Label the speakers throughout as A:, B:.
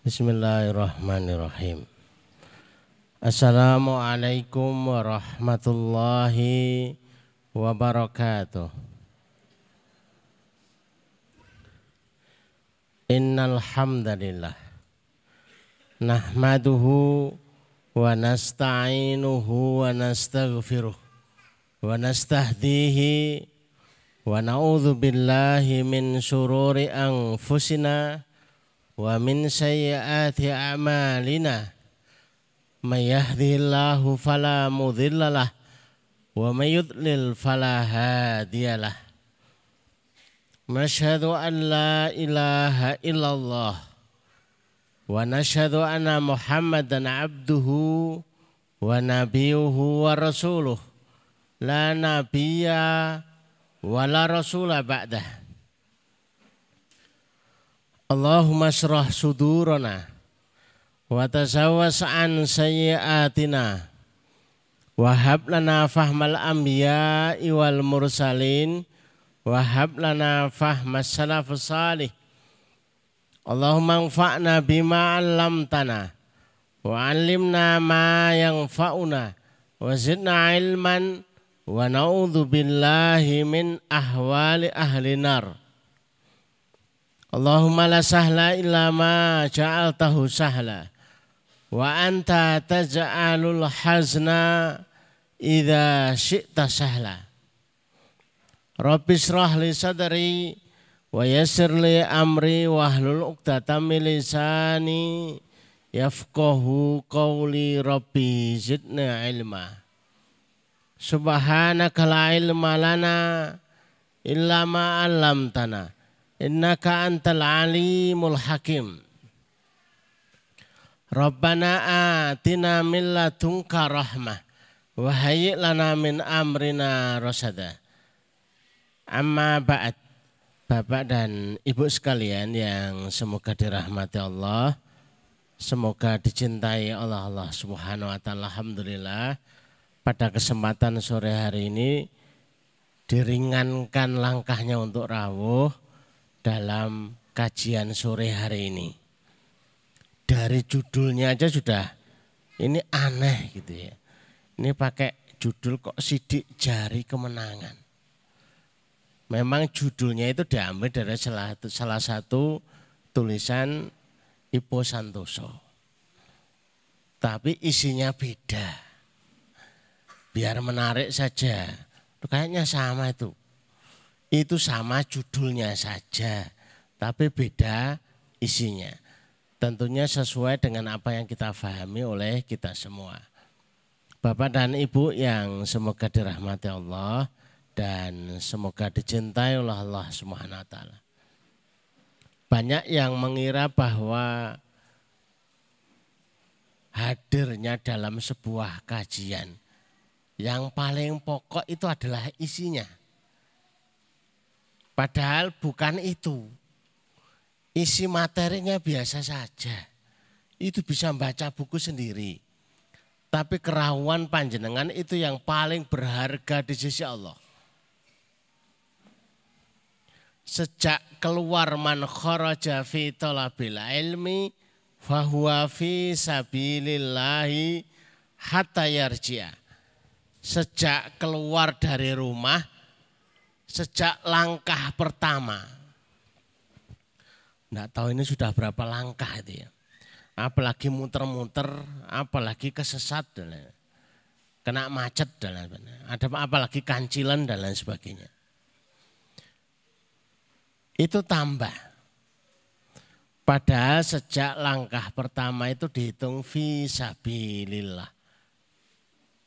A: Bismillahirrahmanirrahim. Assalamualaikum warahmatullahi wabarakatuh. Innal hamdalillah nahmaduhu wa nasta'inuhu wa nastaghfiruh wa nastahdihi wa na'udzu billahi min shururi anfusina ومن سيئات أعمالنا من يهده الله فلا مضل له ومن يضلل فلا هادي له. نشهد أن لا إله إلا الله ونشهد أن محمدا عبده ونبيه ورسوله. لا نبي ولا رسول بعده. Allahumma syrah sudurana wa tazawas an sayyiatina wa hab lana fahmal anbiya wal mursalin wa hab lana fahmas salafus salih. Allahumma anfa'na bima 'allamtana wa 'allimna ma yanfa'una wa zidna ilman wa na'udzu billahi min ahwali ahli nar Allahumma la sahla illa ma ja'altahu sahla. Wa anta taj'alul hazna idza syi'ta sahla. Rabbi srah li sadri wa yassir li amri wa hlul uqdatam min lisani yafqahu qawli rabbi zidni ilma. Subhanaka la ilma lana illa ma 'allamtana Innaka antal alimul hakim. Rabbana atina min ladunka rahmah. Wa lana min amrina rasada. Amma ba'd. Bapak dan Ibu sekalian yang semoga dirahmati Allah. Semoga dicintai Allah Allah subhanahu wa ta'ala. Alhamdulillah pada kesempatan sore hari ini diringankan langkahnya untuk rawuh dalam kajian sore hari ini. Dari judulnya aja sudah ini aneh gitu ya. Ini pakai judul kok sidik jari kemenangan. Memang judulnya itu diambil dari salah, salah satu tulisan Ipo Santoso. Tapi isinya beda. Biar menarik saja. Kayaknya sama itu itu sama judulnya saja, tapi beda isinya. Tentunya sesuai dengan apa yang kita pahami oleh kita semua. Bapak dan Ibu yang semoga dirahmati Allah dan semoga dicintai oleh Allah Subhanahu wa taala. Banyak yang mengira bahwa hadirnya dalam sebuah kajian yang paling pokok itu adalah isinya Padahal bukan itu. Isi materinya biasa saja. Itu bisa membaca buku sendiri. Tapi kerahuan panjenengan itu yang paling berharga di sisi Allah. Sejak keluar man kharaja fi talabil ilmi fahuwa fi sabilillahi hatta yarji'a. Sejak keluar dari rumah sejak langkah pertama. Tidak tahu ini sudah berapa langkah itu ya. Apalagi muter-muter, apalagi kesesat dan. Kena macet dan lain Ada apalagi kancilan dan lain sebagainya. Itu tambah. Padahal sejak langkah pertama itu dihitung visabilillah.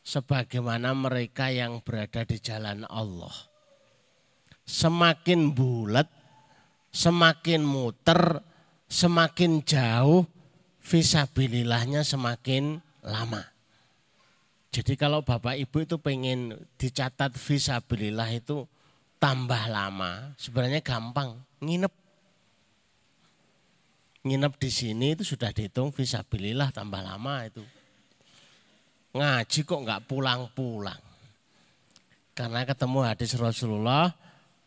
A: Sebagaimana mereka yang berada di jalan Allah semakin bulat, semakin muter, semakin jauh, visabilillahnya semakin lama. Jadi kalau Bapak Ibu itu pengen dicatat visabilillah itu tambah lama, sebenarnya gampang, nginep. Nginep di sini itu sudah dihitung visabilillah tambah lama itu. Ngaji kok nggak pulang-pulang. Karena ketemu hadis Rasulullah,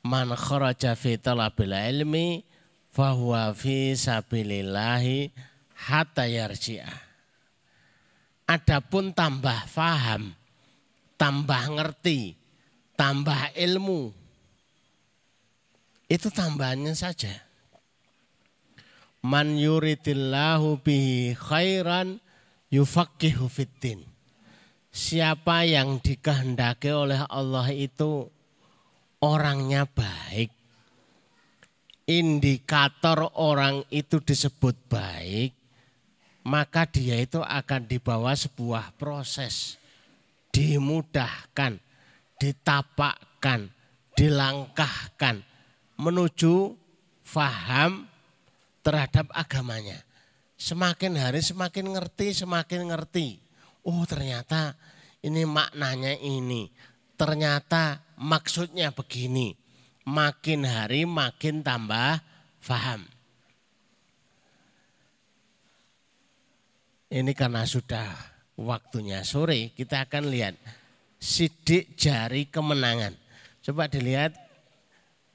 A: man kharaja fi talabil ilmi fahuwa fi sabilillahi hatta yarji'ah. Adapun tambah faham, tambah ngerti, tambah ilmu. Itu tambahannya saja. Man yuridillahu bihi khairan yufaqihu fiddin. Siapa yang dikehendaki oleh Allah itu orangnya baik. Indikator orang itu disebut baik, maka dia itu akan dibawa sebuah proses. Dimudahkan, ditapakkan, dilangkahkan menuju faham terhadap agamanya. Semakin hari semakin ngerti, semakin ngerti. Oh ternyata ini maknanya ini. Ternyata maksudnya begini. Makin hari makin tambah faham. Ini karena sudah waktunya sore, kita akan lihat sidik jari kemenangan. Coba dilihat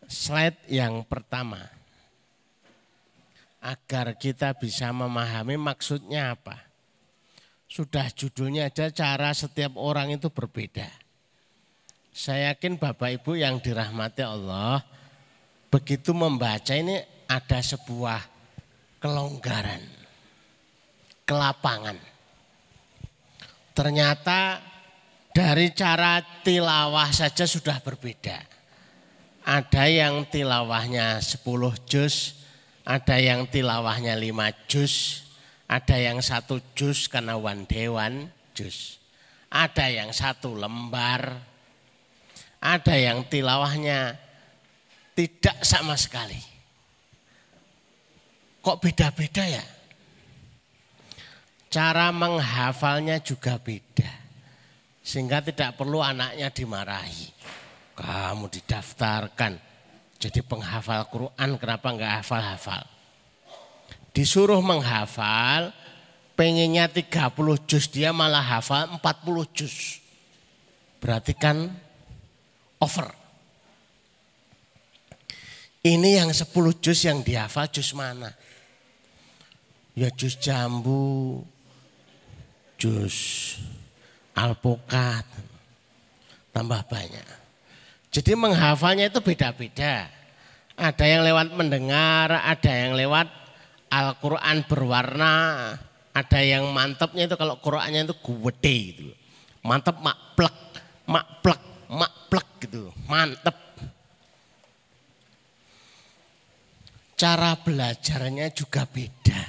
A: slide yang pertama agar kita bisa memahami maksudnya apa. Sudah judulnya aja cara setiap orang itu berbeda. Saya yakin Bapak Ibu yang dirahmati Allah begitu membaca ini ada sebuah kelonggaran, kelapangan. Ternyata dari cara tilawah saja sudah berbeda. Ada yang tilawahnya 10 juz, ada yang tilawahnya lima juz, ada yang satu juz karena one dewan juz. Ada yang satu lembar, ada yang tilawahnya tidak sama sekali. Kok beda-beda ya? Cara menghafalnya juga beda. Sehingga tidak perlu anaknya dimarahi. Kamu didaftarkan jadi penghafal Quran kenapa enggak hafal-hafal? Disuruh menghafal, pengennya 30 juz, dia malah hafal 40 juz. Berarti kan over. Ini yang 10 juz yang dihafal juz mana? Ya juz jambu, juz alpukat, tambah banyak. Jadi menghafalnya itu beda-beda. Ada yang lewat mendengar, ada yang lewat Al-Quran berwarna, ada yang mantapnya itu kalau Qurannya itu gede gitu. Mantap makplek, makplek, makplek gitu, mantep. Cara belajarnya juga beda.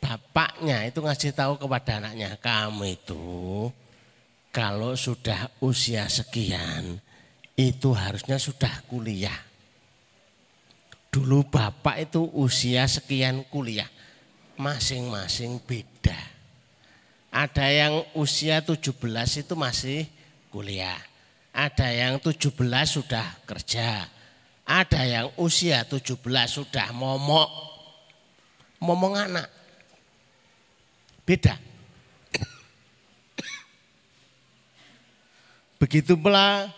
A: Bapaknya itu ngasih tahu kepada anaknya, kamu itu kalau sudah usia sekian itu harusnya sudah kuliah. Dulu bapak itu usia sekian kuliah. Masing-masing beda. Ada yang usia 17 itu masih kuliah. Ada yang 17 sudah kerja. Ada yang usia 17 sudah momok. Momong anak. Beda. Begitu pula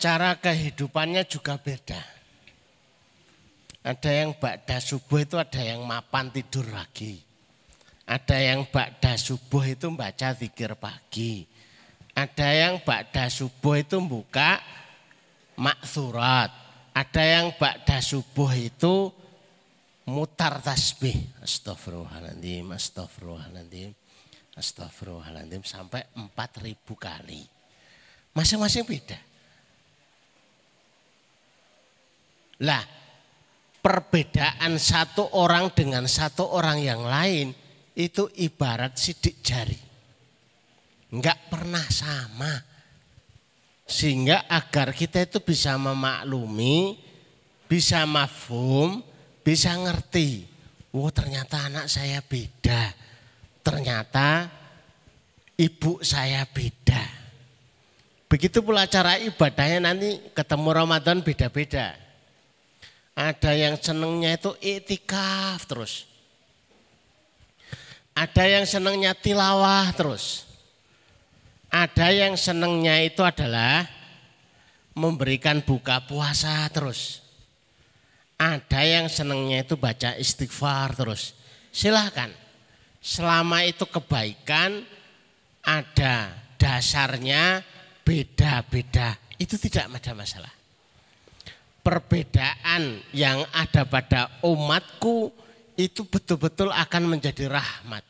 A: cara kehidupannya juga beda. Ada yang bakda subuh itu ada yang mapan tidur lagi. Ada yang bakda subuh itu baca zikir pagi. Ada yang bakda subuh itu buka maksurat. Ada yang bakda subuh itu mutar tasbih. Astagfirullahaladzim, astagfirullahaladzim, astagfirullahaladzim sampai 4000 kali. Masing-masing beda. Lah, perbedaan satu orang dengan satu orang yang lain itu ibarat sidik jari. Enggak pernah sama. Sehingga agar kita itu bisa memaklumi, bisa mafhum, bisa ngerti. Oh ternyata anak saya beda. Ternyata ibu saya beda. Begitu pula cara ibadahnya nanti ketemu Ramadan beda-beda. Ada yang senengnya itu itikaf terus. Ada yang senengnya tilawah terus. Ada yang senengnya itu adalah memberikan buka puasa terus. Ada yang senengnya itu baca istighfar terus. silahkan. Selama itu kebaikan ada dasarnya beda-beda itu tidak ada masalah. Perbedaan yang ada pada umatku itu betul-betul akan menjadi rahmat.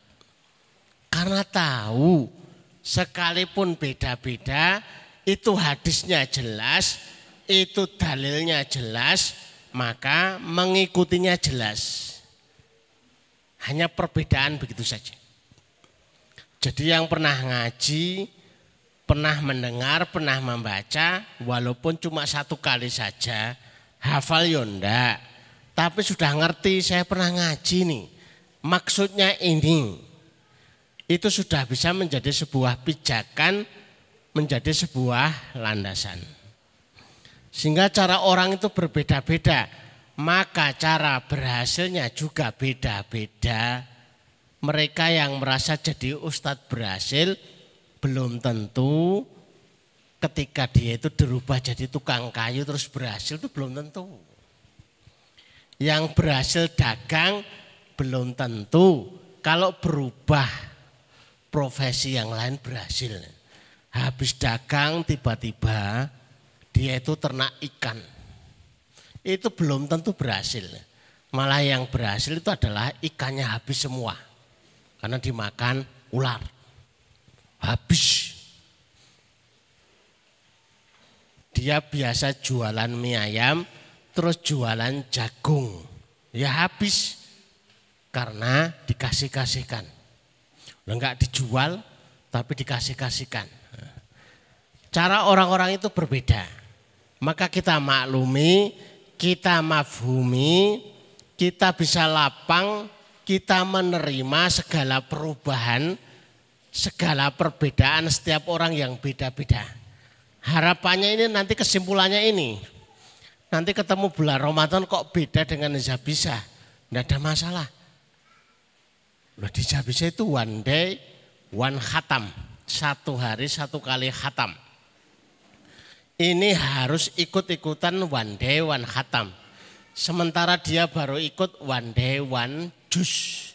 A: Karena tahu sekalipun beda-beda itu hadisnya jelas, itu dalilnya jelas, maka mengikutinya jelas. Hanya perbedaan begitu saja. Jadi yang pernah ngaji, pernah mendengar, pernah membaca, walaupun cuma satu kali saja, hafal yonda, tapi sudah ngerti saya pernah ngaji nih. Maksudnya ini, itu sudah bisa menjadi sebuah pijakan, menjadi sebuah landasan. Sehingga cara orang itu berbeda-beda, maka cara berhasilnya juga beda-beda. Mereka yang merasa jadi ustadz berhasil belum tentu ketika dia itu dirubah jadi tukang kayu terus berhasil itu belum tentu. Yang berhasil dagang belum tentu. Kalau berubah profesi yang lain berhasil. Habis dagang tiba-tiba dia itu ternak ikan. Itu belum tentu berhasil. Malah yang berhasil itu adalah ikannya habis semua. Karena dimakan ular. Habis. Dia biasa jualan mie ayam, terus jualan jagung. Ya habis. Karena dikasih-kasihkan. Enggak dijual, tapi dikasih-kasihkan. Cara orang-orang itu berbeda. Maka kita maklumi, kita mafhumi, kita bisa lapang, kita menerima segala perubahan, segala perbedaan setiap orang yang beda-beda. Harapannya ini nanti kesimpulannya ini. Nanti ketemu bulan Ramadan kok beda dengan Zabisa. Tidak ada masalah. Loh di Zabisa itu one day, one khatam. Satu hari, satu kali khatam ini harus ikut-ikutan one day one khatam. Sementara dia baru ikut one day one jus.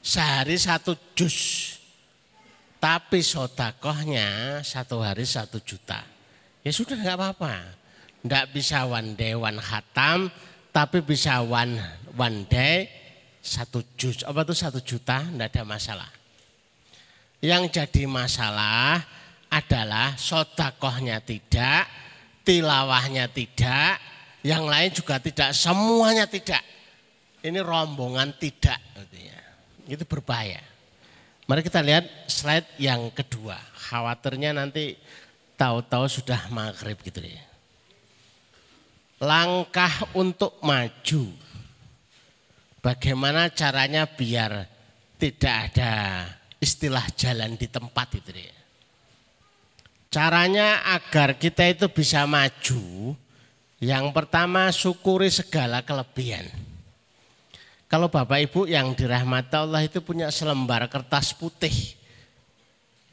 A: Sehari satu jus. Tapi sodakohnya satu hari satu juta. Ya sudah nggak apa-apa. Nggak bisa one day one khatam. Tapi bisa one, one day satu jus. Apa itu satu juta? Nggak ada masalah. Yang jadi masalah adalah sodakohnya tidak, tilawahnya tidak, yang lain juga tidak, semuanya tidak. Ini rombongan tidak. Itu berbahaya. Mari kita lihat slide yang kedua. Khawatirnya nanti tahu-tahu sudah maghrib gitu ya. Langkah untuk maju. Bagaimana caranya biar tidak ada istilah jalan di tempat itu ya. Caranya agar kita itu bisa maju, yang pertama syukuri segala kelebihan. Kalau Bapak Ibu yang dirahmati Allah itu punya selembar kertas putih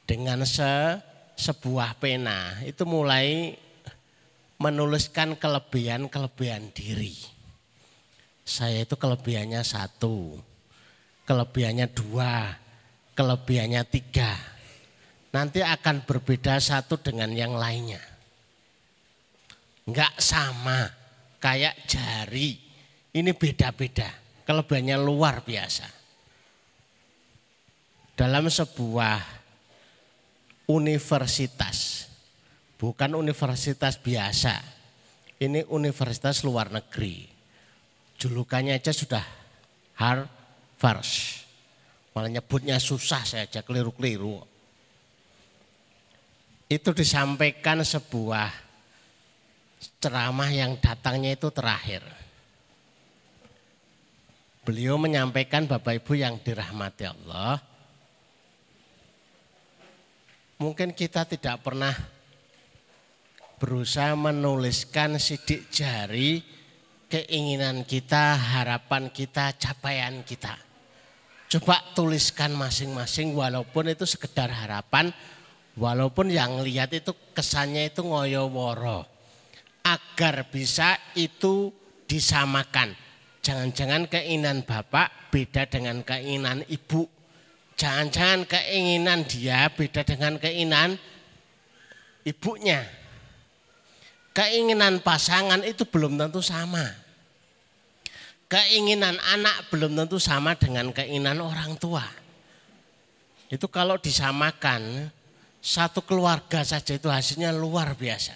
A: dengan se, sebuah pena, itu mulai menuliskan kelebihan-kelebihan diri. Saya itu kelebihannya satu, kelebihannya dua, kelebihannya tiga nanti akan berbeda satu dengan yang lainnya. Enggak sama, kayak jari. Ini beda-beda, kelebihannya luar biasa. Dalam sebuah universitas, bukan universitas biasa, ini universitas luar negeri. Julukannya aja sudah Harvard. Malah nyebutnya susah saya aja keliru-keliru itu disampaikan sebuah ceramah yang datangnya itu terakhir. Beliau menyampaikan Bapak Ibu yang dirahmati Allah, mungkin kita tidak pernah berusaha menuliskan sidik jari keinginan kita, harapan kita, capaian kita. Coba tuliskan masing-masing walaupun itu sekedar harapan, Walaupun yang lihat itu kesannya itu ngoyo woro. Agar bisa itu disamakan. Jangan-jangan keinginan bapak beda dengan keinginan ibu. Jangan-jangan keinginan dia beda dengan keinginan ibunya. Keinginan pasangan itu belum tentu sama. Keinginan anak belum tentu sama dengan keinginan orang tua. Itu kalau disamakan, satu keluarga saja itu hasilnya luar biasa.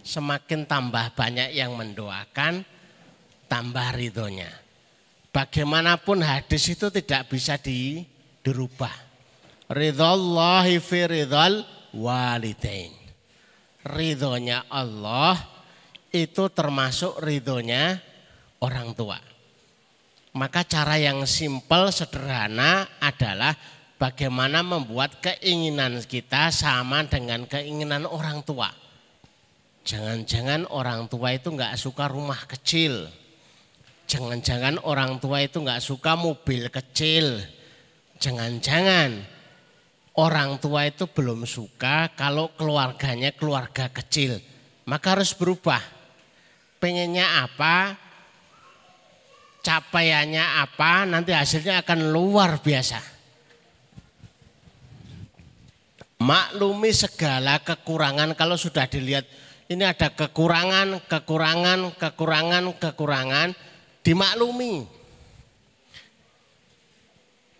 A: Semakin tambah banyak yang mendoakan, tambah ridhonya. Bagaimanapun hadis itu tidak bisa di, dirubah. Ridhallahi fi ridhal walidain. Ridhonya Allah itu termasuk ridhonya orang tua. Maka cara yang simpel sederhana adalah bagaimana membuat keinginan kita sama dengan keinginan orang tua. Jangan-jangan orang tua itu nggak suka rumah kecil, Jangan-jangan orang tua itu nggak suka mobil kecil. Jangan-jangan orang tua itu belum suka kalau keluarganya keluarga kecil. Maka harus berubah. Pengennya apa, capaiannya apa, nanti hasilnya akan luar biasa. Maklumi segala kekurangan kalau sudah dilihat ini ada kekurangan, kekurangan, kekurangan, kekurangan dimaklumi,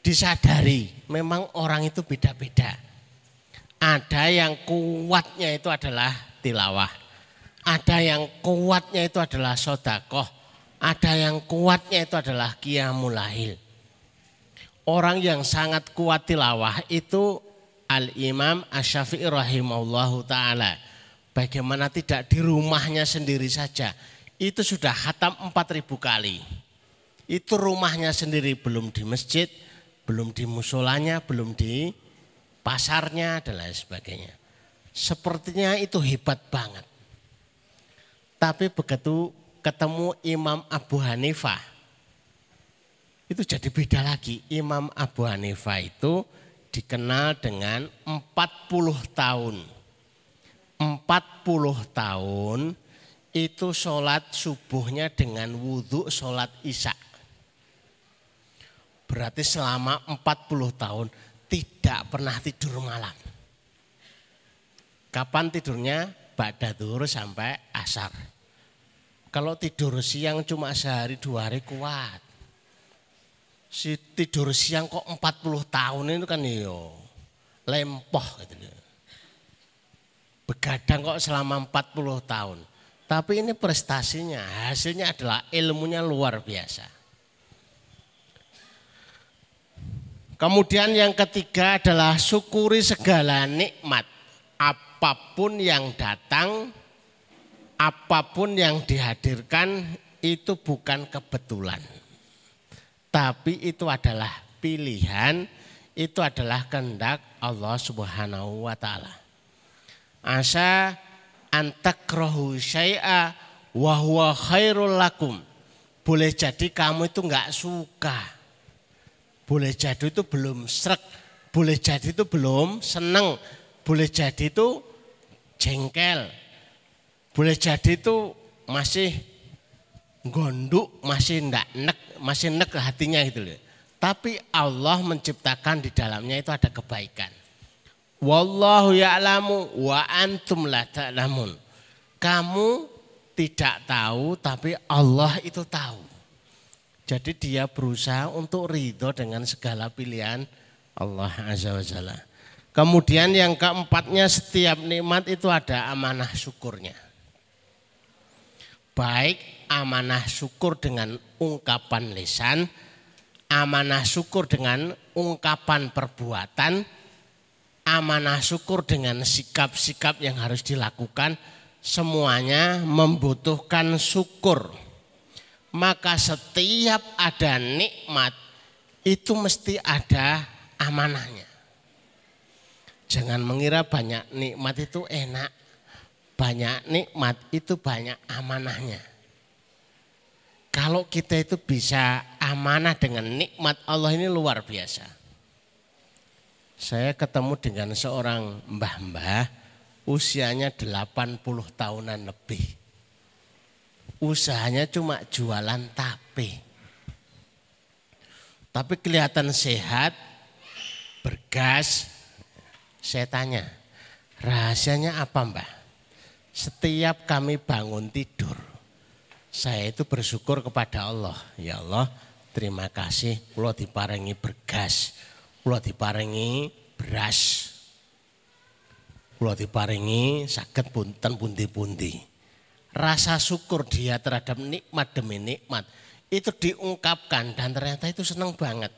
A: disadari memang orang itu beda-beda. Ada yang kuatnya itu adalah tilawah. Ada yang kuatnya itu adalah sodakoh. Ada yang kuatnya itu adalah kiamulahil. Orang yang sangat kuat tilawah itu Al-Imam Asyafi'i rahimahullahu ta'ala. Bagaimana tidak di rumahnya sendiri saja itu sudah hatam 4000 kali. Itu rumahnya sendiri belum di masjid, belum di musolanya, belum di pasarnya dan lain sebagainya. Sepertinya itu hebat banget. Tapi begitu ketemu Imam Abu Hanifah, itu jadi beda lagi. Imam Abu Hanifah itu dikenal dengan 40 tahun. 40 tahun itu sholat subuhnya dengan wudhu sholat isya. Berarti selama 40 tahun tidak pernah tidur malam. Kapan tidurnya? Ba'da duhur sampai asar. Kalau tidur siang cuma sehari dua hari kuat. Si tidur siang kok 40 tahun itu kan yo lempoh gitu. Begadang kok selama 40 tahun. Tapi ini prestasinya, hasilnya adalah ilmunya luar biasa. Kemudian yang ketiga adalah syukuri segala nikmat. Apa pun yang datang, apa pun yang dihadirkan itu bukan kebetulan. Tapi itu adalah pilihan, itu adalah kehendak Allah Subhanahu wa taala. Asa antakrohu syai'a wa huwa khairul lakum. Boleh jadi kamu itu enggak suka. Boleh jadi itu belum srek. Boleh jadi itu belum seneng. Boleh jadi itu jengkel. Boleh jadi itu masih gonduk, masih ndak nek, masih nek hatinya gitu loh. Tapi Allah menciptakan di dalamnya itu ada kebaikan. Wallahu ya'lamu wa antum la ta'lamun. Kamu tidak tahu tapi Allah itu tahu. Jadi dia berusaha untuk ridho dengan segala pilihan Allah Azza wa Jalla. Kemudian yang keempatnya setiap nikmat itu ada amanah syukurnya. Baik amanah syukur dengan ungkapan lisan, amanah syukur dengan ungkapan perbuatan, amanah syukur dengan sikap-sikap yang harus dilakukan semuanya membutuhkan syukur. Maka setiap ada nikmat itu mesti ada amanahnya. Jangan mengira banyak nikmat itu enak. Banyak nikmat itu banyak amanahnya. Kalau kita itu bisa amanah dengan nikmat Allah ini luar biasa saya ketemu dengan seorang mbah-mbah usianya 80 tahunan lebih. Usahanya cuma jualan tape. Tapi kelihatan sehat, bergas. Saya tanya, rahasianya apa mbak? Setiap kami bangun tidur, saya itu bersyukur kepada Allah. Ya Allah, terima kasih kula diparingi bergas, kula diparingi beras. Kula diparingi sakit punten pundi-pundi. Rasa syukur dia terhadap nikmat demi nikmat itu diungkapkan dan ternyata itu senang banget.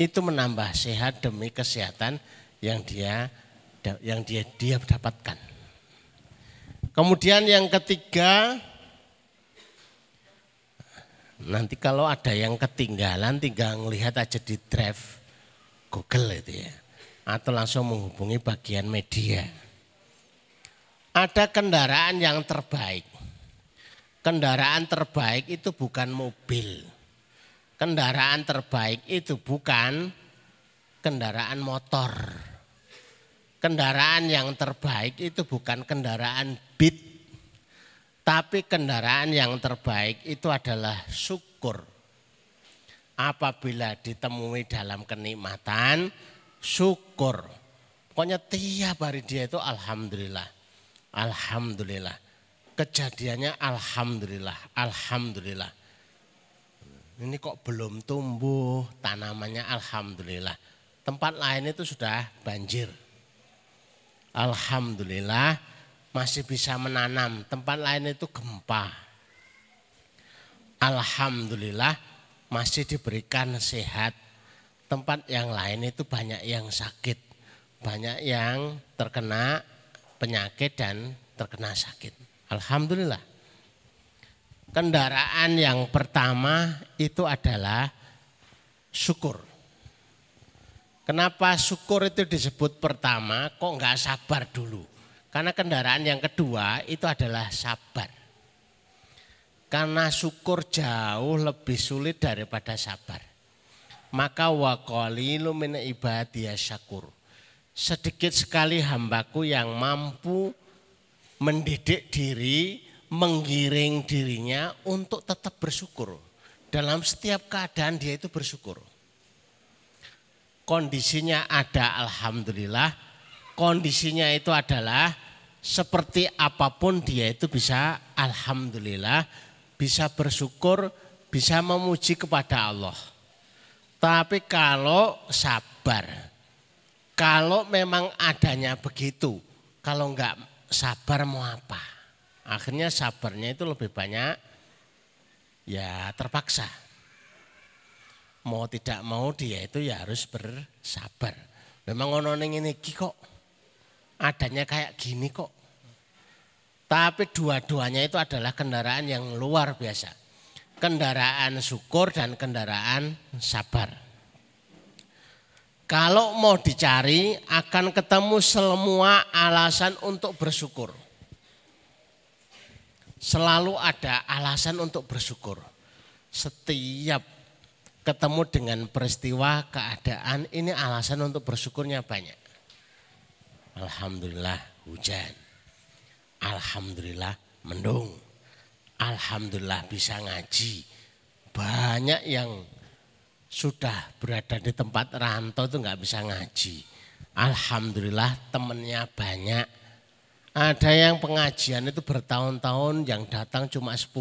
A: Itu menambah sehat demi kesehatan yang dia yang dia dia dapatkan. Kemudian yang ketiga nanti kalau ada yang ketinggalan tinggal ngelihat aja di drive Google itu ya atau langsung menghubungi bagian media. Ada kendaraan yang terbaik. Kendaraan terbaik itu bukan mobil. Kendaraan terbaik itu bukan kendaraan motor. Kendaraan yang terbaik itu bukan kendaraan beat. Tapi kendaraan yang terbaik itu adalah syukur. Apabila ditemui dalam kenikmatan, syukur. Pokoknya tiap hari dia itu alhamdulillah. Alhamdulillah. Kejadiannya alhamdulillah, alhamdulillah. Ini kok belum tumbuh tanamannya alhamdulillah. Tempat lain itu sudah banjir. Alhamdulillah masih bisa menanam. Tempat lain itu gempa. Alhamdulillah masih diberikan sehat tempat yang lain itu banyak yang sakit, banyak yang terkena penyakit dan terkena sakit. Alhamdulillah. Kendaraan yang pertama itu adalah syukur. Kenapa syukur itu disebut pertama, kok nggak sabar dulu? Karena kendaraan yang kedua itu adalah sabar. Karena syukur jauh lebih sulit daripada sabar maka wa qalilu min ibadiyah syakur. Sedikit sekali hambaku yang mampu mendidik diri, menggiring dirinya untuk tetap bersyukur. Dalam setiap keadaan dia itu bersyukur. Kondisinya ada alhamdulillah, kondisinya itu adalah seperti apa pun dia itu bisa alhamdulillah, bisa bersyukur, bisa memuji kepada Allah. Tapi kalau sabar, kalau memang adanya begitu, kalau enggak sabar mau apa? Akhirnya sabarnya itu lebih banyak ya terpaksa. Mau tidak mau dia itu ya harus bersabar. Memang ono ini kok adanya kayak gini kok. Tapi dua-duanya itu adalah kendaraan yang luar biasa kendaraan syukur dan kendaraan sabar. Kalau mau dicari akan ketemu semua alasan untuk bersyukur. Selalu ada alasan untuk bersyukur. Setiap ketemu dengan peristiwa keadaan ini alasan untuk bersyukurnya banyak. Alhamdulillah hujan. Alhamdulillah mendung Alhamdulillah bisa ngaji. Banyak yang sudah berada di tempat rantau itu nggak bisa ngaji. Alhamdulillah temennya banyak. Ada yang pengajian itu bertahun-tahun yang datang cuma 10.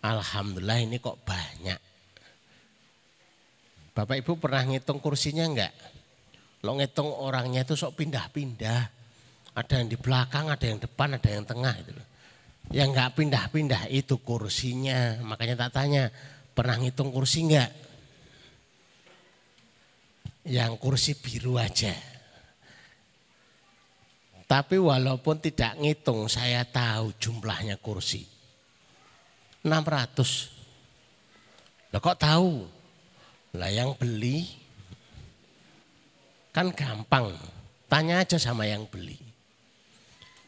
A: Alhamdulillah ini kok banyak. Bapak Ibu pernah ngitung kursinya enggak? Lo ngitung orangnya itu sok pindah-pindah. Ada yang di belakang, ada yang depan, ada yang tengah itu yang nggak pindah-pindah itu kursinya. Makanya tak tanya, pernah ngitung kursi nggak? Yang kursi biru aja. Tapi walaupun tidak ngitung, saya tahu jumlahnya kursi. 600. Lah kok tahu? Lah yang beli kan gampang. Tanya aja sama yang beli.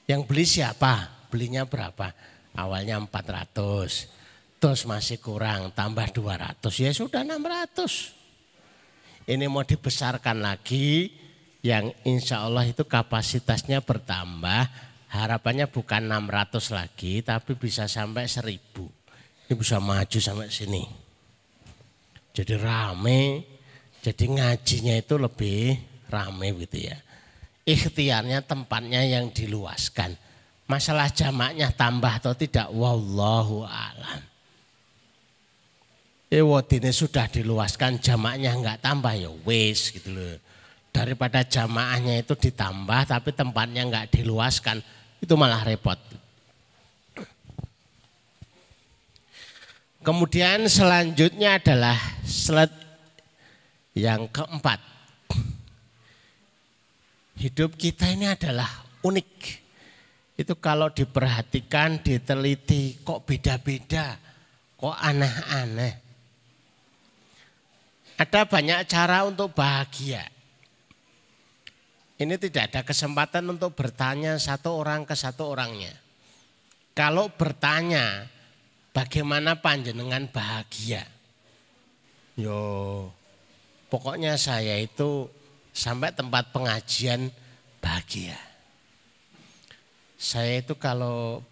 A: Yang beli siapa? belinya berapa? Awalnya 400, terus masih kurang, tambah 200, ya sudah 600. Ini mau dibesarkan lagi, yang insya Allah itu kapasitasnya bertambah harapannya bukan 600 lagi tapi bisa sampai 1000. Ini bisa maju sampai sini. Jadi rame, jadi ngajinya itu lebih rame gitu ya. Ikhtiarnya tempatnya yang diluaskan. Masalah jamaknya tambah atau tidak, wallahu alam. Eh, sudah diluaskan jamaknya enggak tambah ya wis gitu loh. Daripada jamaahnya itu ditambah tapi tempatnya enggak diluaskan itu malah repot. Kemudian selanjutnya adalah slide yang keempat. Hidup kita ini adalah unik. Itu kalau diperhatikan, diteliti kok beda-beda, kok aneh-aneh. Ada banyak cara untuk bahagia. Ini tidak ada kesempatan untuk bertanya satu orang ke satu orangnya. Kalau bertanya bagaimana panjenengan bahagia? Yo, pokoknya saya itu sampai tempat pengajian bahagia. Saya itu kalau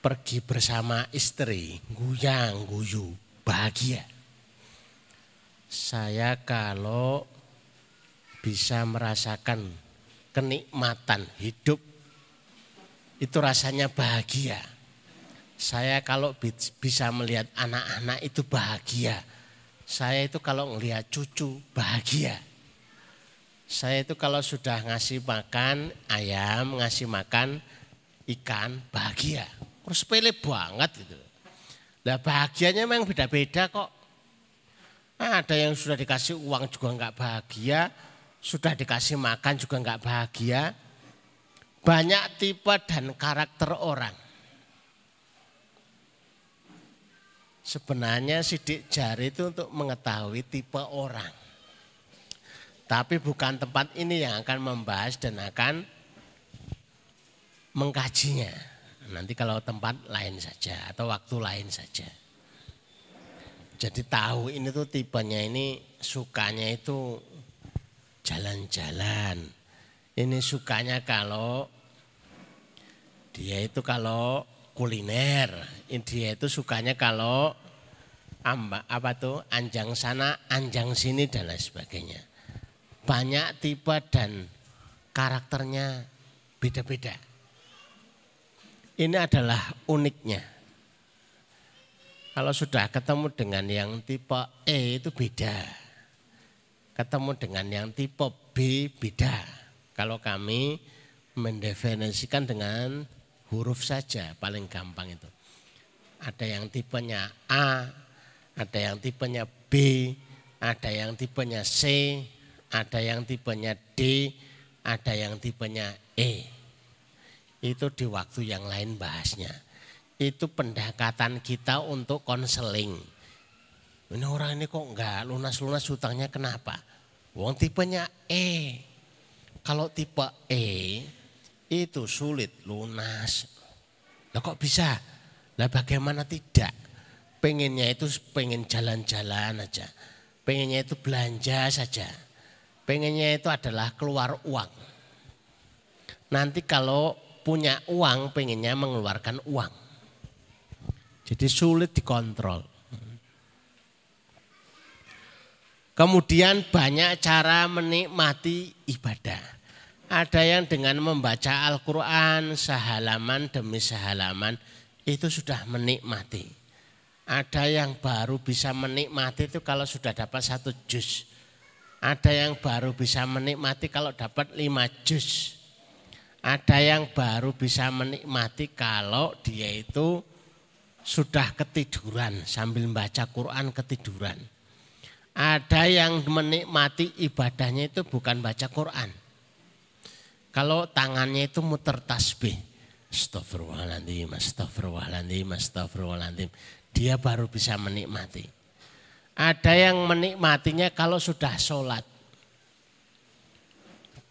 A: pergi bersama istri, guyang, guyu, bahagia. Saya kalau bisa merasakan kenikmatan hidup itu rasanya bahagia. Saya kalau bisa melihat anak-anak itu bahagia. Saya itu kalau melihat cucu bahagia. Saya itu kalau sudah ngasih makan ayam, ngasih makan ikan bahagia. Terus sepele banget gitu. Nah bahagianya memang beda-beda kok. Ada yang sudah dikasih uang juga nggak bahagia, sudah dikasih makan juga nggak bahagia. Banyak tipe dan karakter orang. Sebenarnya sidik jari itu untuk mengetahui tipe orang. Tapi bukan tempat ini yang akan membahas dan akan mengkajinya. Nanti kalau tempat lain saja atau waktu lain saja. Jadi tahu ini tuh tipenya ini sukanya itu jalan-jalan. Ini sukanya kalau dia itu kalau kuliner, dia itu sukanya kalau amba, apa tuh anjang sana, anjang sini dan lain sebagainya. Banyak tipe dan karakternya beda-beda. Ini adalah uniknya. Kalau sudah ketemu dengan yang tipe E itu beda ketemu dengan yang tipe B beda. Kalau kami mendefinisikan dengan huruf saja paling gampang itu. Ada yang tipenya A, ada yang tipenya B, ada yang tipenya C, ada yang tipenya D, ada yang tipenya E. Itu di waktu yang lain bahasnya. Itu pendekatan kita untuk konseling ini orang ini kok enggak lunas-lunas hutangnya kenapa? Wong tipenya E. Kalau tipe E itu sulit lunas. Lah kok bisa? Lah bagaimana tidak? Pengennya itu pengen jalan-jalan aja. Pengennya itu belanja saja. Pengennya itu adalah keluar uang. Nanti kalau punya uang pengennya mengeluarkan uang. Jadi sulit dikontrol. Kemudian banyak cara menikmati ibadah. Ada yang dengan membaca Al-Quran sehalaman demi sehalaman itu sudah menikmati. Ada yang baru bisa menikmati itu kalau sudah dapat satu juz. Ada yang baru bisa menikmati kalau dapat lima juz. Ada yang baru bisa menikmati kalau dia itu sudah ketiduran sambil membaca Quran ketiduran. Ada yang menikmati ibadahnya itu bukan baca Quran. Kalau tangannya itu muter tasbih. Astagfirullahaladzim, astagfirullahaladzim, astagfirullahaladzim. Dia baru bisa menikmati. Ada yang menikmatinya kalau sudah sholat.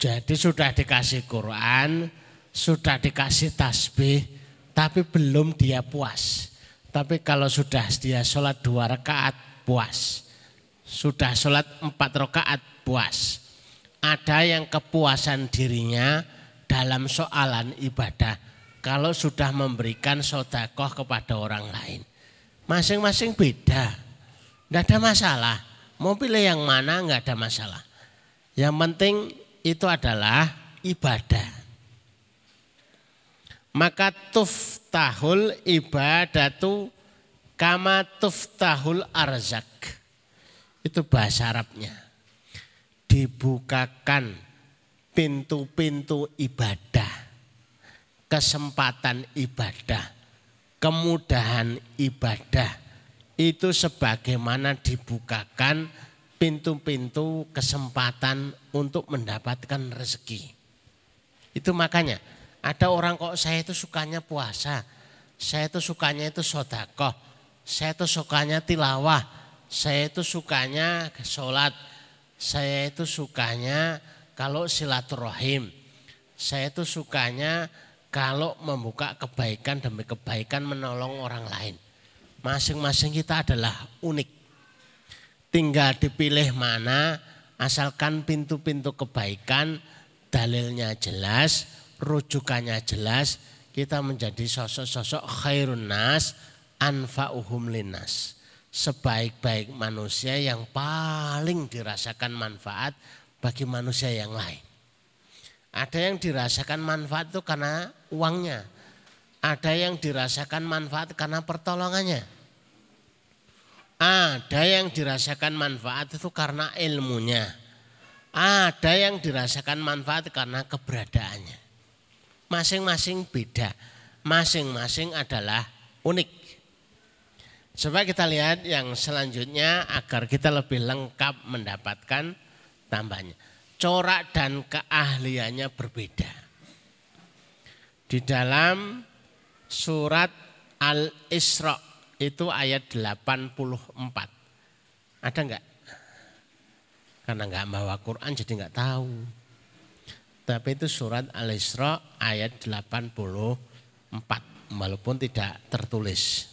A: Jadi sudah dikasih Quran, sudah dikasih tasbih, tapi belum dia puas. Tapi kalau sudah dia sholat dua rakaat puas sudah sholat empat rakaat puas. Ada yang kepuasan dirinya dalam soalan ibadah kalau sudah memberikan sodakoh kepada orang lain. Masing-masing beda. Tidak ada masalah. Mau pilih yang mana nggak ada masalah. Yang penting itu adalah ibadah. Maka tuftahul ibadatu kama tuftahul arzak. Itu bahasa Arabnya. Dibukakan pintu-pintu ibadah, kesempatan ibadah, kemudahan ibadah itu sebagaimana dibukakan pintu-pintu kesempatan untuk mendapatkan rezeki. Itu makanya ada orang kok saya itu sukanya puasa, saya itu sukanya itu sodakoh, saya itu sukanya tilawah, saya itu sukanya sholat, saya itu sukanya kalau silaturahim. Saya itu sukanya kalau membuka kebaikan demi kebaikan menolong orang lain. Masing-masing kita adalah unik. Tinggal dipilih mana asalkan pintu-pintu kebaikan dalilnya jelas, rujukannya jelas, kita menjadi sosok-sosok khairun nas anfa'uhum linas. Sebaik-baik manusia yang paling dirasakan manfaat bagi manusia yang lain. Ada yang dirasakan manfaat itu karena uangnya. Ada yang dirasakan manfaat karena pertolongannya. Ada yang dirasakan manfaat itu karena ilmunya. Ada yang dirasakan manfaat karena keberadaannya. Masing-masing beda. Masing-masing adalah unik. Coba kita lihat yang selanjutnya agar kita lebih lengkap mendapatkan tambahnya. Corak dan keahliannya berbeda. Di dalam surat Al-Isra itu ayat 84. Ada enggak? Karena enggak bawa Quran jadi enggak tahu. Tapi itu surat Al-Isra ayat 84 walaupun tidak tertulis.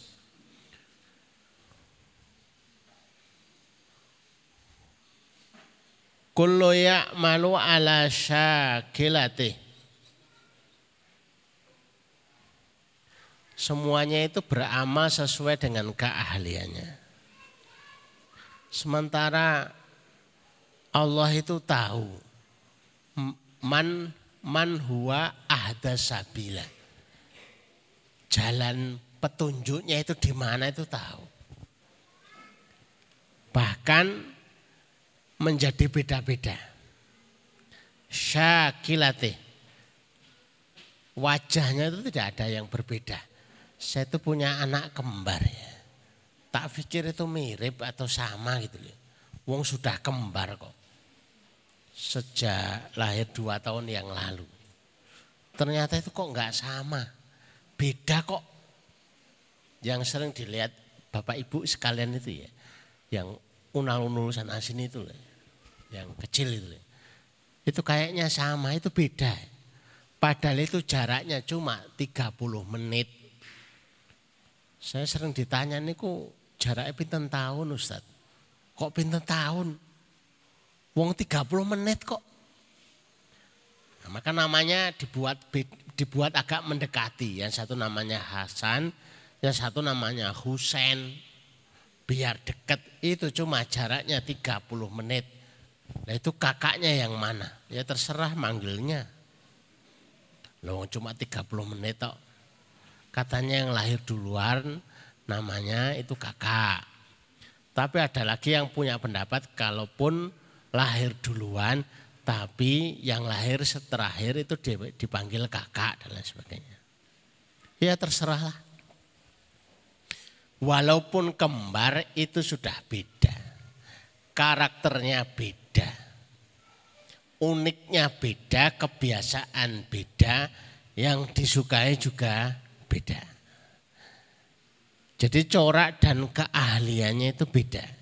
A: Kullu ya'malu ala syakilati. Semuanya itu beramal sesuai dengan keahliannya. Sementara Allah itu tahu man man huwa ahda sabila. Jalan petunjuknya itu di mana itu tahu. Bahkan menjadi beda-beda. Syakilate. Wajahnya itu tidak ada yang berbeda. Saya itu punya anak kembar ya. Tak pikir itu mirip atau sama gitu loh. Wong sudah kembar kok. Sejak lahir dua tahun yang lalu. Ternyata itu kok nggak sama. Beda kok. Yang sering dilihat bapak ibu sekalian itu ya. Yang unal-unul sana sini itu yang kecil itu. Itu kayaknya sama, itu beda. Padahal itu jaraknya cuma 30 menit. Saya sering ditanya nih kok jaraknya pinten tahun Ustaz. Kok pinten tahun? Wong 30 menit kok. Nah, maka namanya dibuat dibuat agak mendekati. Yang satu namanya Hasan, yang satu namanya Husain. Biar dekat itu cuma jaraknya 30 menit. Nah itu kakaknya yang mana? Ya terserah manggilnya. Loh cuma 30 menit tok. Katanya yang lahir duluan namanya itu kakak. Tapi ada lagi yang punya pendapat kalaupun lahir duluan tapi yang lahir terakhir itu dipanggil kakak dan lain sebagainya. Ya terserahlah. Walaupun kembar itu sudah beda. Karakternya beda. Uniknya beda, kebiasaan beda, yang disukai juga beda. Jadi corak dan keahliannya itu beda.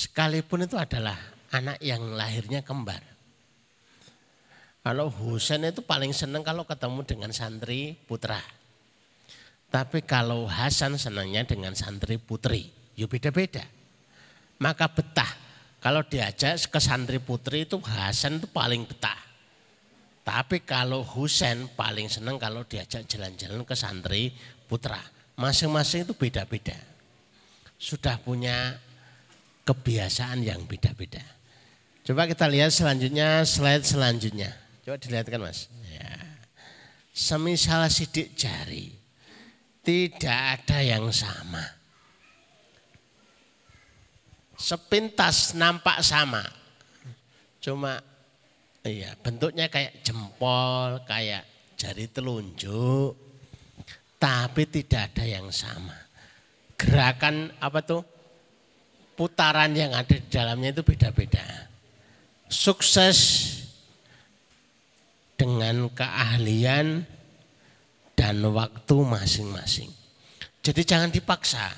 A: Sekalipun itu adalah anak yang lahirnya kembar. Kalau Husain itu paling senang kalau ketemu dengan santri putra. Tapi kalau Hasan senangnya dengan santri putri. Ya beda-beda maka betah. Kalau diajak ke santri putri itu Hasan itu paling betah. Tapi kalau Husain paling senang kalau diajak jalan-jalan ke santri putra. Masing-masing itu beda-beda. Sudah punya kebiasaan yang beda-beda. Coba kita lihat selanjutnya, slide selanjutnya. Coba dilihatkan mas. Ya. Semisal sidik jari, tidak ada yang sama. Sepintas nampak sama. Cuma iya bentuknya kayak jempol, kayak jari telunjuk. Tapi tidak ada yang sama. Gerakan apa tuh? Putaran yang ada di dalamnya itu beda-beda. Sukses dengan keahlian dan waktu masing-masing. Jadi jangan dipaksa.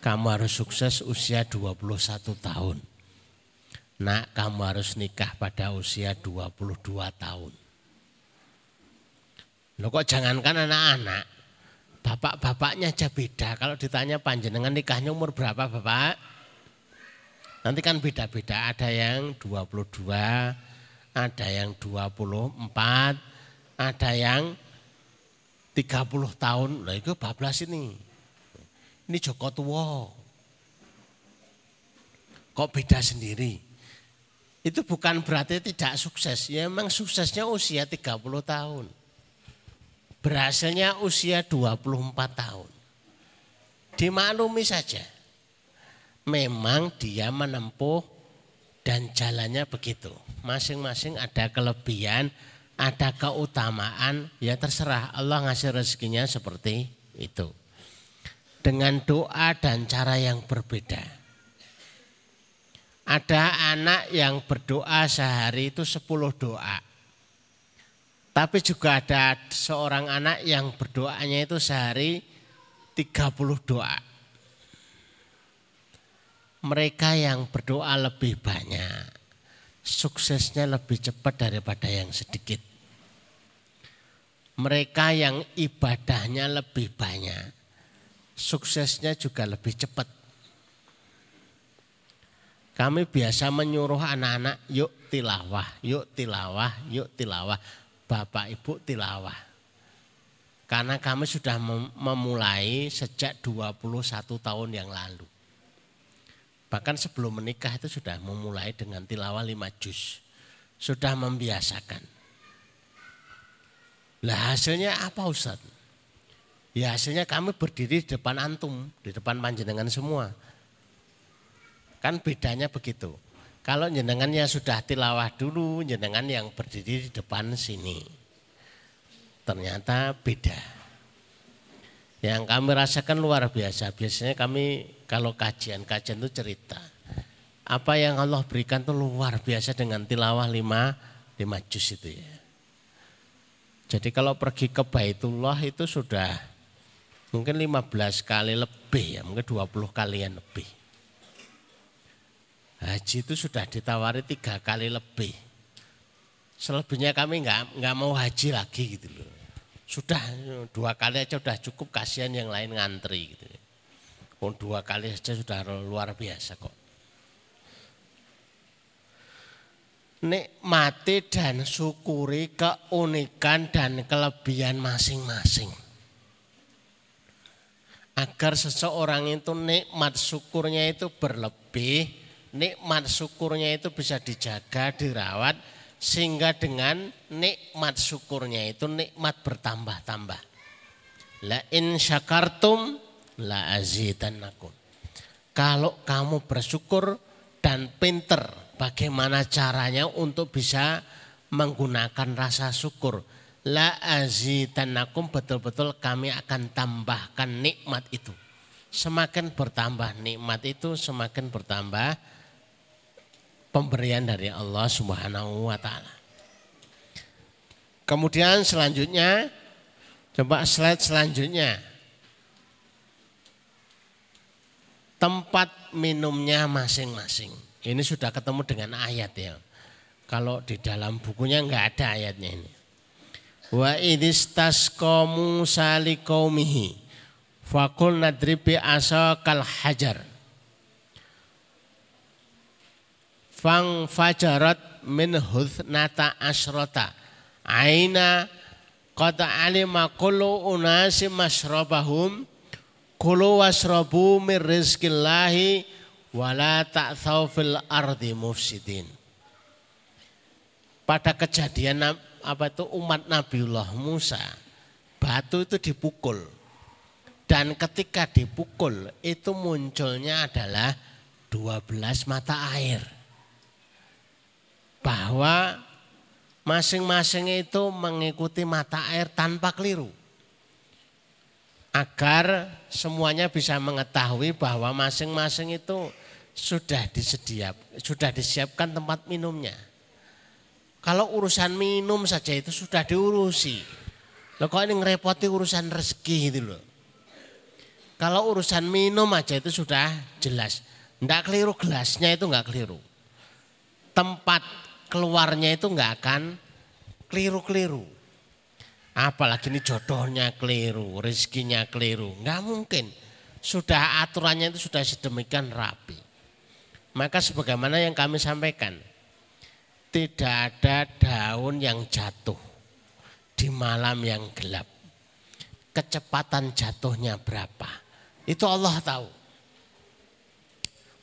A: Kamu harus sukses usia 21 tahun. Nak, kamu harus nikah pada usia 22 tahun. Lo kok jangankan anak-anak, bapak-bapaknya aja beda. Kalau ditanya panjenengan nikahnya umur berapa bapak? Nanti kan beda-beda, ada yang 22, ada yang 24, ada yang 30 tahun, nah itu bablas ini. Ini Joko Tua. Kok beda sendiri? Itu bukan berarti tidak sukses. Ya memang suksesnya usia 30 tahun. Berhasilnya usia 24 tahun. Dimaklumi saja. Memang dia menempuh dan jalannya begitu. Masing-masing ada kelebihan, ada keutamaan, ya terserah Allah ngasih rezekinya seperti itu. Dengan doa dan cara yang berbeda. Ada anak yang berdoa sehari itu 10 doa. Tapi juga ada seorang anak yang berdoanya itu sehari 30 doa. Mereka yang berdoa lebih banyak suksesnya lebih cepat daripada yang sedikit. Mereka yang ibadahnya lebih banyak, suksesnya juga lebih cepat. Kami biasa menyuruh anak-anak, yuk tilawah, yuk tilawah, yuk tilawah. Bapak ibu tilawah. Karena kami sudah memulai sejak 21 tahun yang lalu. Bahkan sebelum menikah itu sudah memulai dengan tilawah lima juz. Sudah membiasakan. Lah hasilnya apa Ustaz? Ya hasilnya kami berdiri di depan antum, di depan panjenengan semua. Kan bedanya begitu. Kalau jenengannya sudah tilawah dulu, jenengan yang berdiri di depan sini. Ternyata beda. Yang kami rasakan luar biasa. Biasanya kami kalau kajian-kajian itu cerita. Apa yang Allah berikan itu luar biasa dengan tilawah lima, lima juz itu ya. Jadi kalau pergi ke Baitullah itu sudah mungkin 15 kali lebih ya, mungkin 20 kalian lebih. Haji itu sudah ditawari tiga kali lebih. Selebihnya kami nggak nggak mau haji lagi gitu loh. Sudah dua kali aja sudah cukup kasihan yang lain ngantri gitu. Oh, dua kali saja sudah luar biasa kok. Nikmati dan syukuri keunikan dan kelebihan masing-masing. Agar seseorang itu nikmat syukurnya itu berlebih, nikmat syukurnya itu bisa dijaga, dirawat, sehingga dengan nikmat syukurnya itu nikmat bertambah-tambah. La in syakartum la azidannakum. Kalau kamu bersyukur dan pinter bagaimana caranya untuk bisa menggunakan rasa syukur. La azidannakum betul-betul kami akan tambahkan nikmat itu. Semakin bertambah nikmat itu semakin bertambah pemberian dari Allah Subhanahu wa taala. Kemudian selanjutnya coba slide selanjutnya. tempat minumnya masing-masing. Ini sudah ketemu dengan ayat ya. Kalau di dalam bukunya enggak ada ayatnya ini. Wa idistasqa Musa liqaumihi faqul nadribi asakal hajar. Fang fajarat min huthnata asrota aina qad alima kullu unasi masrabahum kulu wasrabu min rizqillahi wala ta'thaw fil ardi mufsidin. Pada kejadian apa itu umat Nabiullah Musa batu itu dipukul. Dan ketika dipukul itu munculnya adalah 12 mata air. Bahwa masing-masing itu mengikuti mata air tanpa keliru. Agar semuanya bisa mengetahui bahwa masing-masing itu sudah disediap, sudah disiapkan tempat minumnya. Kalau urusan minum saja itu sudah diurusi. Loh kok ini ngerepoti urusan rezeki gitu loh. Kalau urusan minum aja itu sudah jelas. Tidak keliru gelasnya itu nggak keliru. Tempat keluarnya itu nggak akan keliru-keliru. Apalagi ini jodohnya keliru, rezekinya keliru. Nggak mungkin. Sudah aturannya itu sudah sedemikian rapi. Maka sebagaimana yang kami sampaikan. Tidak ada daun yang jatuh di malam yang gelap. Kecepatan jatuhnya berapa? Itu Allah tahu.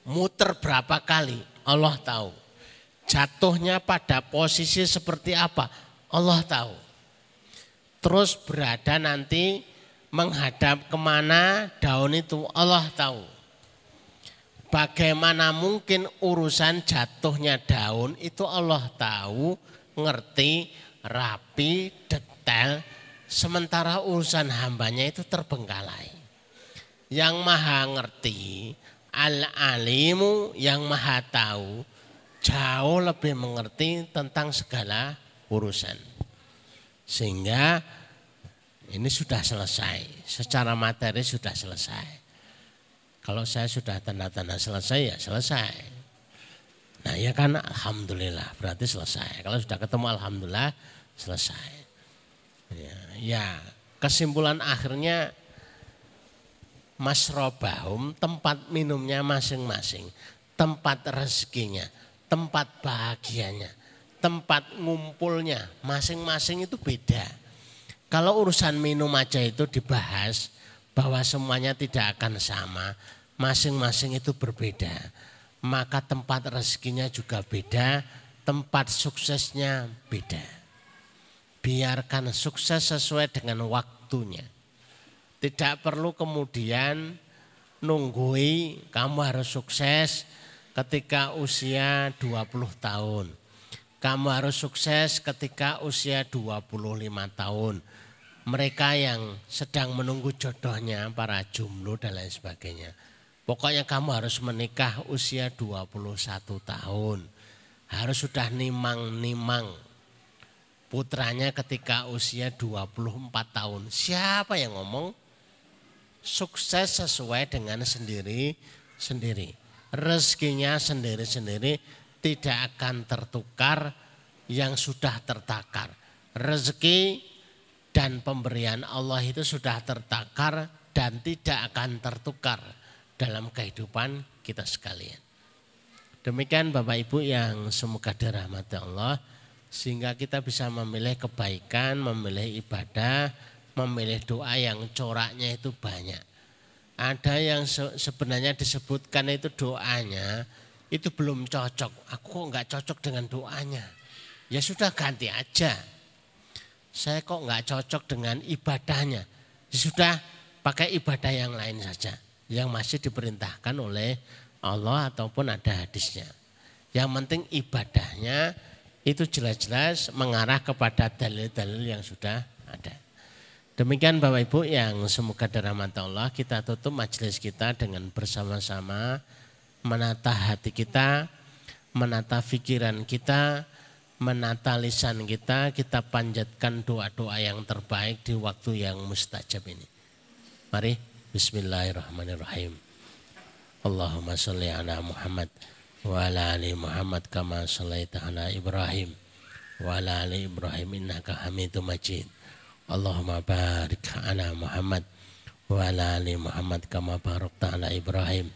A: Muter berapa kali Allah tahu. Jatuhnya pada posisi seperti apa Allah tahu. Terus berada nanti menghadap ke mana daun itu Allah tahu. Bagaimana mungkin urusan jatuhnya daun itu Allah tahu, ngerti, rapi, detail. Sementara urusan hambanya itu terbengkalai yang maha ngerti, al-alimu yang maha tahu, jauh lebih mengerti tentang segala urusan. Sehingga ini sudah selesai, secara materi sudah selesai. Kalau saya sudah tanda-tanda selesai ya selesai. Nah ya kan Alhamdulillah berarti selesai. Kalau sudah ketemu Alhamdulillah selesai. Ya, ya kesimpulan akhirnya masrobahum tempat minumnya masing-masing, tempat rezekinya, tempat bahagianya, tempat ngumpulnya masing-masing itu beda. Kalau urusan minum aja itu dibahas bahwa semuanya tidak akan sama, masing-masing itu berbeda. Maka tempat rezekinya juga beda, tempat suksesnya beda. Biarkan sukses sesuai dengan waktunya. Tidak perlu kemudian nunggui kamu harus sukses ketika usia 20 tahun. Kamu harus sukses ketika usia 25 tahun. Mereka yang sedang menunggu jodohnya, para jumlo dan lain sebagainya. Pokoknya kamu harus menikah usia 21 tahun. Harus sudah nimang-nimang putranya ketika usia 24 tahun. Siapa yang ngomong? sukses sesuai dengan sendiri-sendiri. Rezekinya sendiri-sendiri tidak akan tertukar yang sudah tertakar. Rezeki dan pemberian Allah itu sudah tertakar dan tidak akan tertukar dalam kehidupan kita sekalian. Demikian Bapak Ibu yang semoga dirahmati Allah sehingga kita bisa memilih kebaikan, memilih ibadah, memilih doa yang coraknya itu banyak. Ada yang sebenarnya disebutkan itu doanya itu belum cocok. Aku kok nggak cocok dengan doanya. Ya sudah ganti aja. Saya kok nggak cocok dengan ibadahnya. Ya sudah pakai ibadah yang lain saja. Yang masih diperintahkan oleh Allah ataupun ada hadisnya. Yang penting ibadahnya itu jelas-jelas mengarah kepada dalil-dalil yang sudah ada. Demikian Bapak Ibu yang semoga dirahmati Allah kita tutup majelis kita dengan bersama-sama menata hati kita, menata pikiran kita, menata lisan kita, kita panjatkan doa-doa yang terbaik di waktu yang mustajab ini. Mari Bismillahirrahmanirrahim. Allahumma salli ala Muhammad wa ala ali Muhammad kama sallaita ala Ibrahim wa ala ali Ibrahim innaka Hamidum Majid. Allahumma barik ala Muhammad wa ala ali Muhammad kama barakta ala Ibrahim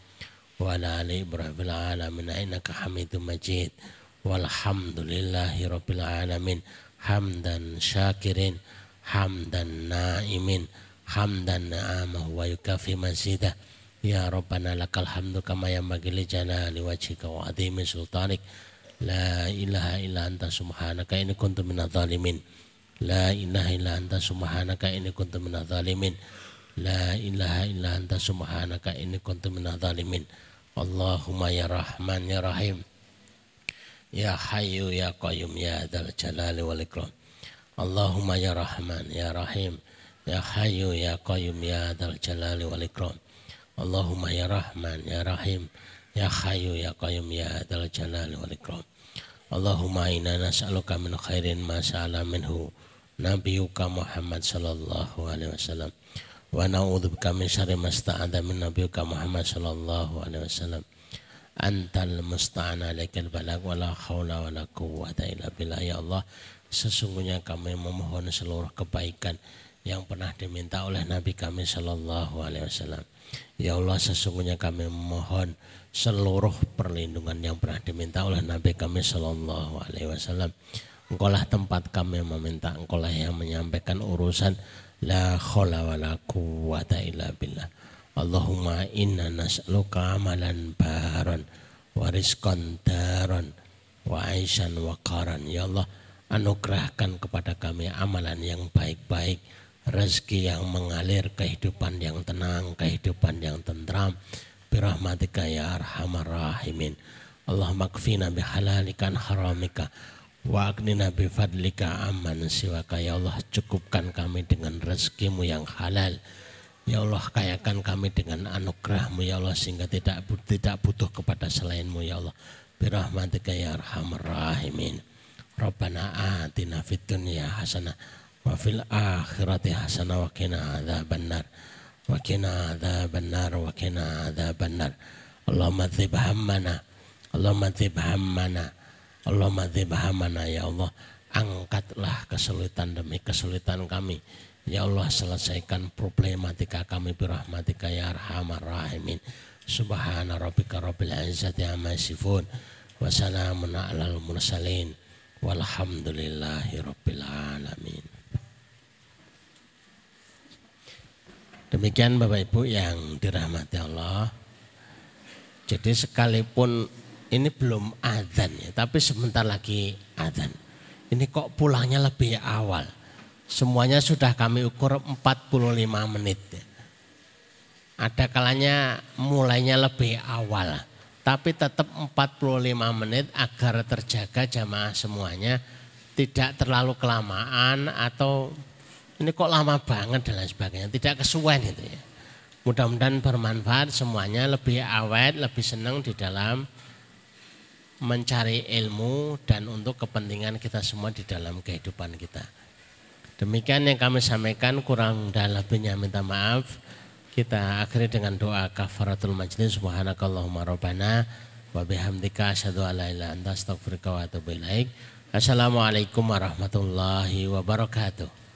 A: wa ala ali Ibrahim fil alamin innaka Hamidum Majid. Walhamdulillahi rabbil alamin hamdan syakirin hamdan naimin hamdan na'amahu wa yukafi mazidah ya rabbana lakal hamdu kama yanbaghi li jalali wajhika wa adhimi sultanik. La ilaha illa anta subhanaka inni kuntu minadh dhalimin La ilaha illa anta subhanaka inni kuntu minadh zalimin. La ilaha illa anta subhanaka inni kuntu minadh zalimin. Allahumma ya Rahman ya Rahim. Ya Hayyu ya Qayyum ya Dzal Jalali wal Ikram. Allahumma ya Rahman ya Rahim. Ya Hayyu ya Qayyum ya Dzal Jalali wal Ikram. Allahumma ya Rahman ya Rahim ya Hayyu ya Qayyum ya Dzal Jalali wal Ikram. Allahumma inna nas'aluka min khairin ma sa'ala minhu nabiyuka Muhammad sallallahu alaihi wasallam wa na'udzubika min syarri ma sta'adha min nabiyuka Muhammad sallallahu alaihi wasallam antal musta'ana alaikal balag wa la haula wa la quwwata illa billah ya Allah sesungguhnya kami memohon seluruh kebaikan yang pernah diminta oleh Nabi kami Shallallahu Alaihi Wasallam. Ya Allah sesungguhnya kami memohon seluruh perlindungan yang pernah diminta oleh Nabi kami Shallallahu Alaihi Wasallam. Engkaulah tempat kami meminta, engkaulah yang menyampaikan urusan la khawla wala quwwata illa billah. Allahumma inna nas'aluka amalan baharan wa rizqan daran wa aishan wa qaran. Ya Allah, anugerahkan kepada kami amalan yang baik-baik, rezeki yang mengalir, kehidupan yang tenang, kehidupan yang tentram. Birahmatika ya arhamar rahimin. Allahumma kfina bihalalikan haramika wa agnina bifadlika aman siwaka. Ya Allah, cukupkan kami dengan rezekimu yang halal Ya Allah kayakan kami dengan anugerahmu ya Allah sehingga tidak tidak butuh kepada selainmu ya Allah. Birahmatika ya arhamar rahimin. Rabbana atina fid dunya hasanah wa fil akhirati hasanah wa qina adzabannar. Wa qina adzabannar wa qina adzabannar. Allahumma dzib hammana. Allahumma dzib hammana. Allahumma dzib hammana ya Allah. Angkatlah kesulitan demi kesulitan kami Ya Allah selesaikan problematika kami birahmatika ya arhamar rahimin. Subhana rabbika rabbil izzati amma yasifun wa salamun alal mursalin walhamdulillahi rabbil alamin. Demikian Bapak Ibu yang dirahmati Allah. Jadi sekalipun ini belum adzan ya, tapi sebentar lagi adzan. Ini kok pulangnya lebih awal. Semuanya sudah kami ukur 45 menit. Ada kalanya mulainya lebih awal. Tapi tetap 45 menit agar terjaga jamaah semuanya. Tidak terlalu kelamaan atau ini kok lama banget dan lain sebagainya. Tidak kesuwen itu ya. Mudah-mudahan bermanfaat semuanya lebih awet, lebih senang di dalam mencari ilmu dan untuk kepentingan kita semua di dalam kehidupan kita. Demikian yang kami sampaikan kurang dan lebihnya minta maaf. Kita akhiri dengan doa kafaratul majlis subhanakallahumma rabbana wa bihamdika asyhadu an la ilaha anta astaghfiruka wa atubu ilaik. Assalamualaikum warahmatullahi wabarakatuh.